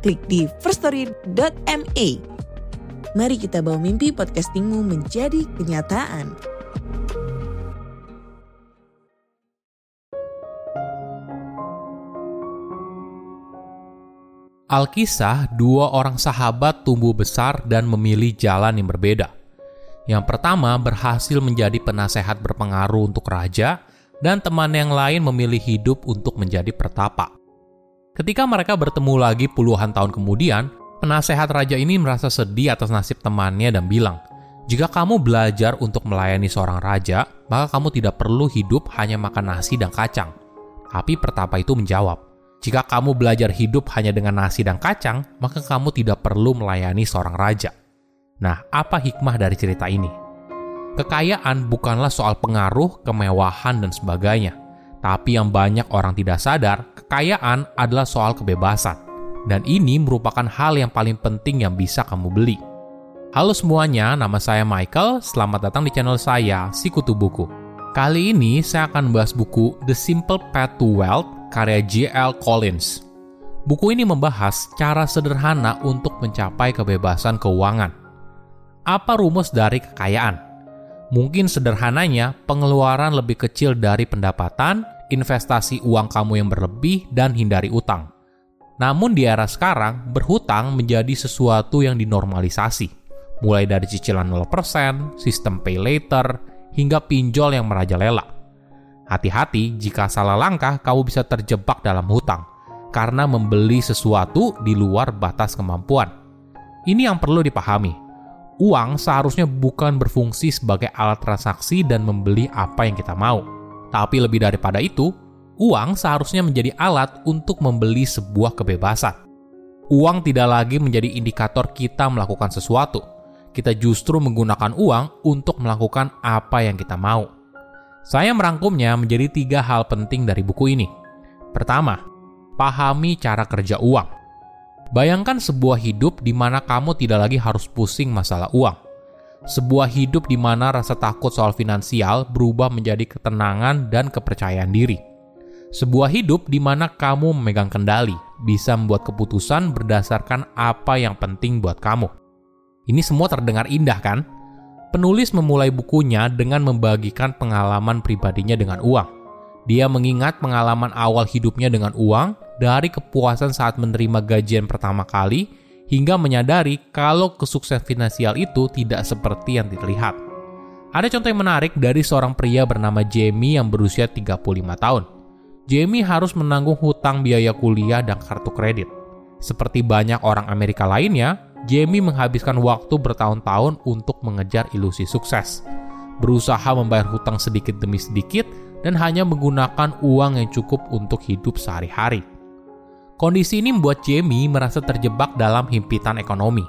klik di firststory.me. Mari kita bawa mimpi podcastingmu menjadi kenyataan. Alkisah, dua orang sahabat tumbuh besar dan memilih jalan yang berbeda. Yang pertama berhasil menjadi penasehat berpengaruh untuk raja, dan teman yang lain memilih hidup untuk menjadi pertapa. Ketika mereka bertemu lagi puluhan tahun kemudian, penasehat raja ini merasa sedih atas nasib temannya dan bilang, "Jika kamu belajar untuk melayani seorang raja, maka kamu tidak perlu hidup hanya makan nasi dan kacang." Tapi pertapa itu menjawab, jika kamu belajar hidup hanya dengan nasi dan kacang, maka kamu tidak perlu melayani seorang raja. Nah, apa hikmah dari cerita ini? Kekayaan bukanlah soal pengaruh, kemewahan, dan sebagainya. Tapi yang banyak orang tidak sadar, kekayaan adalah soal kebebasan. Dan ini merupakan hal yang paling penting yang bisa kamu beli. Halo semuanya, nama saya Michael. Selamat datang di channel saya, Sikutu Buku. Kali ini saya akan membahas buku The Simple Path to Wealth karya J.L. Collins. Buku ini membahas cara sederhana untuk mencapai kebebasan keuangan. Apa rumus dari kekayaan? Mungkin sederhananya, pengeluaran lebih kecil dari pendapatan, investasi uang kamu yang berlebih, dan hindari utang. Namun di era sekarang, berhutang menjadi sesuatu yang dinormalisasi. Mulai dari cicilan 0%, sistem pay later, hingga pinjol yang merajalela. Hati-hati jika salah langkah kamu bisa terjebak dalam hutang karena membeli sesuatu di luar batas kemampuan. Ini yang perlu dipahami. Uang seharusnya bukan berfungsi sebagai alat transaksi dan membeli apa yang kita mau. Tapi lebih daripada itu, uang seharusnya menjadi alat untuk membeli sebuah kebebasan. Uang tidak lagi menjadi indikator kita melakukan sesuatu. Kita justru menggunakan uang untuk melakukan apa yang kita mau. Saya merangkumnya menjadi tiga hal penting dari buku ini. Pertama, pahami cara kerja uang. Bayangkan sebuah hidup di mana kamu tidak lagi harus pusing masalah uang. Sebuah hidup di mana rasa takut soal finansial berubah menjadi ketenangan dan kepercayaan diri. Sebuah hidup di mana kamu memegang kendali, bisa membuat keputusan berdasarkan apa yang penting buat kamu. Ini semua terdengar indah, kan? Penulis memulai bukunya dengan membagikan pengalaman pribadinya dengan uang. Dia mengingat pengalaman awal hidupnya dengan uang, dari kepuasan saat menerima gajian pertama kali, hingga menyadari kalau kesuksesan finansial itu tidak seperti yang terlihat. Ada contoh yang menarik dari seorang pria bernama Jamie yang berusia 35 tahun. Jamie harus menanggung hutang biaya kuliah dan kartu kredit. Seperti banyak orang Amerika lainnya, Jamie menghabiskan waktu bertahun-tahun untuk mengejar ilusi sukses, berusaha membayar hutang sedikit demi sedikit, dan hanya menggunakan uang yang cukup untuk hidup sehari-hari. Kondisi ini membuat Jamie merasa terjebak dalam himpitan ekonomi.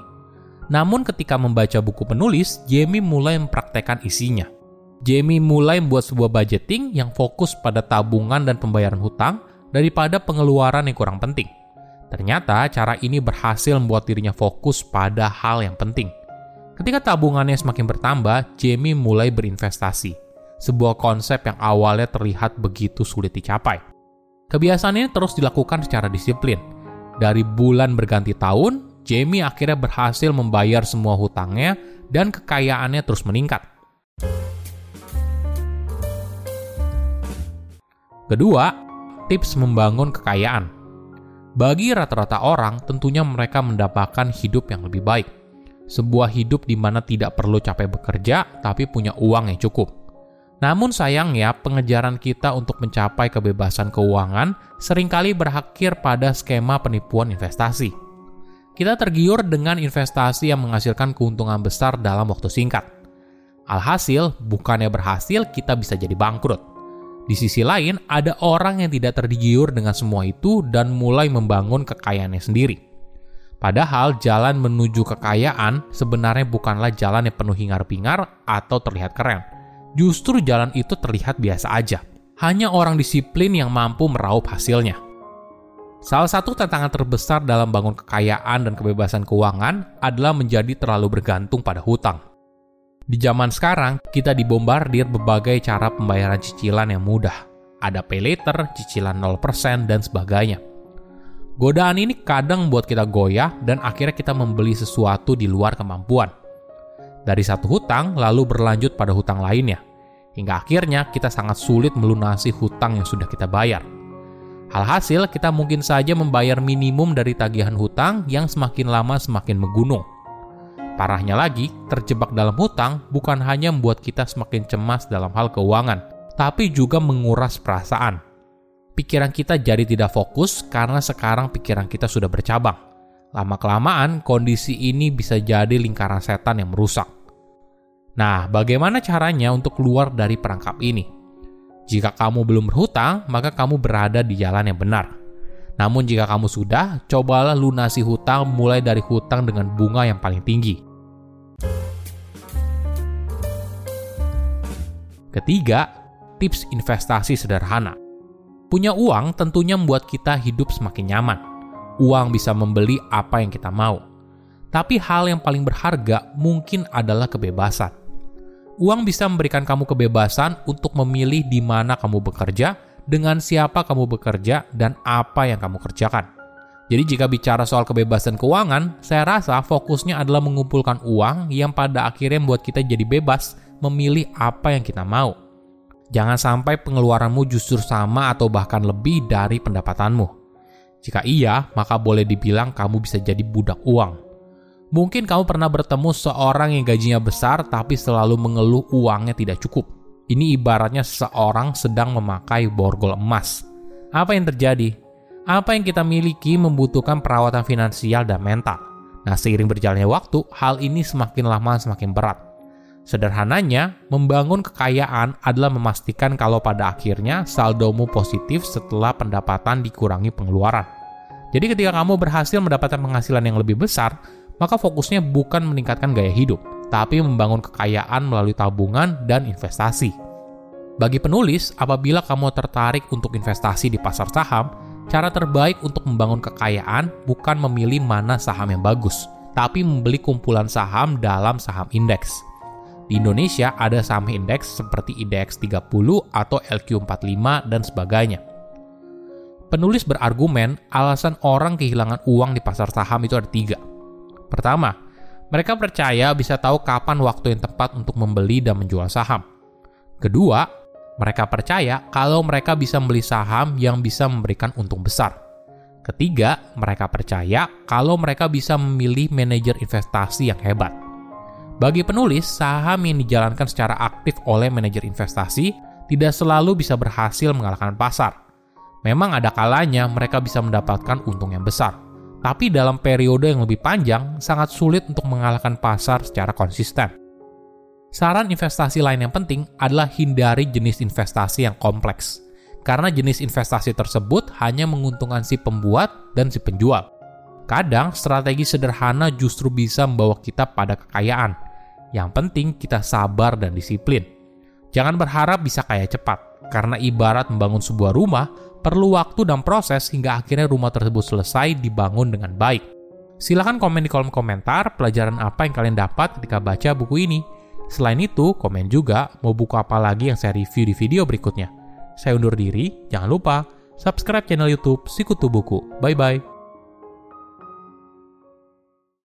Namun ketika membaca buku penulis, Jamie mulai mempraktekkan isinya. Jamie mulai membuat sebuah budgeting yang fokus pada tabungan dan pembayaran hutang daripada pengeluaran yang kurang penting. Ternyata cara ini berhasil membuat dirinya fokus pada hal yang penting. Ketika tabungannya semakin bertambah, Jamie mulai berinvestasi. Sebuah konsep yang awalnya terlihat begitu sulit dicapai. Kebiasaan ini terus dilakukan secara disiplin. Dari bulan berganti tahun, Jamie akhirnya berhasil membayar semua hutangnya dan kekayaannya terus meningkat. Kedua, tips membangun kekayaan. Bagi rata-rata orang, tentunya mereka mendapatkan hidup yang lebih baik. Sebuah hidup di mana tidak perlu capek bekerja, tapi punya uang yang cukup. Namun sayangnya, pengejaran kita untuk mencapai kebebasan keuangan sering kali berakhir pada skema penipuan investasi. Kita tergiur dengan investasi yang menghasilkan keuntungan besar dalam waktu singkat. Alhasil, bukannya berhasil, kita bisa jadi bangkrut. Di sisi lain, ada orang yang tidak tergiur dengan semua itu dan mulai membangun kekayaannya sendiri. Padahal jalan menuju kekayaan sebenarnya bukanlah jalan yang penuh hingar-bingar atau terlihat keren. Justru jalan itu terlihat biasa aja. Hanya orang disiplin yang mampu meraup hasilnya. Salah satu tantangan terbesar dalam bangun kekayaan dan kebebasan keuangan adalah menjadi terlalu bergantung pada hutang. Di zaman sekarang, kita dibombardir berbagai cara pembayaran cicilan yang mudah. Ada pay later, cicilan 0%, dan sebagainya Godaan ini kadang buat kita goyah dan akhirnya kita membeli sesuatu di luar kemampuan. Dari satu hutang lalu berlanjut pada hutang lainnya. Hingga akhirnya kita sangat sulit melunasi hutang yang sudah kita bayar. Alhasil, kita mungkin saja membayar minimum dari tagihan hutang yang semakin lama semakin menggunung. Parahnya lagi, terjebak dalam hutang bukan hanya membuat kita semakin cemas dalam hal keuangan, tapi juga menguras perasaan pikiran kita jadi tidak fokus karena sekarang pikiran kita sudah bercabang. Lama-kelamaan, kondisi ini bisa jadi lingkaran setan yang merusak. Nah, bagaimana caranya untuk keluar dari perangkap ini? Jika kamu belum berhutang, maka kamu berada di jalan yang benar. Namun jika kamu sudah, cobalah lunasi hutang mulai dari hutang dengan bunga yang paling tinggi. Ketiga, tips investasi sederhana. Punya uang tentunya membuat kita hidup semakin nyaman. Uang bisa membeli apa yang kita mau. Tapi hal yang paling berharga mungkin adalah kebebasan. Uang bisa memberikan kamu kebebasan untuk memilih di mana kamu bekerja, dengan siapa kamu bekerja, dan apa yang kamu kerjakan. Jadi jika bicara soal kebebasan keuangan, saya rasa fokusnya adalah mengumpulkan uang yang pada akhirnya membuat kita jadi bebas memilih apa yang kita mau. Jangan sampai pengeluaranmu justru sama atau bahkan lebih dari pendapatanmu. Jika iya, maka boleh dibilang kamu bisa jadi budak uang. Mungkin kamu pernah bertemu seorang yang gajinya besar tapi selalu mengeluh uangnya tidak cukup. Ini ibaratnya seseorang sedang memakai borgol emas. Apa yang terjadi? Apa yang kita miliki membutuhkan perawatan finansial dan mental. Nah, seiring berjalannya waktu, hal ini semakin lama semakin berat Sederhananya, membangun kekayaan adalah memastikan kalau pada akhirnya saldomu positif setelah pendapatan dikurangi pengeluaran. Jadi ketika kamu berhasil mendapatkan penghasilan yang lebih besar, maka fokusnya bukan meningkatkan gaya hidup, tapi membangun kekayaan melalui tabungan dan investasi. Bagi penulis, apabila kamu tertarik untuk investasi di pasar saham, cara terbaik untuk membangun kekayaan bukan memilih mana saham yang bagus, tapi membeli kumpulan saham dalam saham indeks. Di Indonesia ada saham indeks seperti IDX 30 atau LQ45 dan sebagainya. Penulis berargumen alasan orang kehilangan uang di pasar saham itu ada tiga. Pertama, mereka percaya bisa tahu kapan waktu yang tepat untuk membeli dan menjual saham. Kedua, mereka percaya kalau mereka bisa membeli saham yang bisa memberikan untung besar. Ketiga, mereka percaya kalau mereka bisa memilih manajer investasi yang hebat. Bagi penulis, saham yang dijalankan secara aktif oleh manajer investasi tidak selalu bisa berhasil mengalahkan pasar. Memang ada kalanya mereka bisa mendapatkan untung yang besar, tapi dalam periode yang lebih panjang sangat sulit untuk mengalahkan pasar secara konsisten. Saran investasi lain yang penting adalah hindari jenis investasi yang kompleks, karena jenis investasi tersebut hanya menguntungkan si pembuat dan si penjual. Kadang strategi sederhana justru bisa membawa kita pada kekayaan, yang penting kita sabar dan disiplin. Jangan berharap bisa kaya cepat, karena ibarat membangun sebuah rumah, perlu waktu dan proses hingga akhirnya rumah tersebut selesai dibangun dengan baik. Silahkan komen di kolom komentar pelajaran apa yang kalian dapat ketika baca buku ini. Selain itu, komen juga mau buku apa lagi yang saya review di video berikutnya. Saya undur diri, jangan lupa subscribe channel YouTube Sikutu Buku. Bye bye.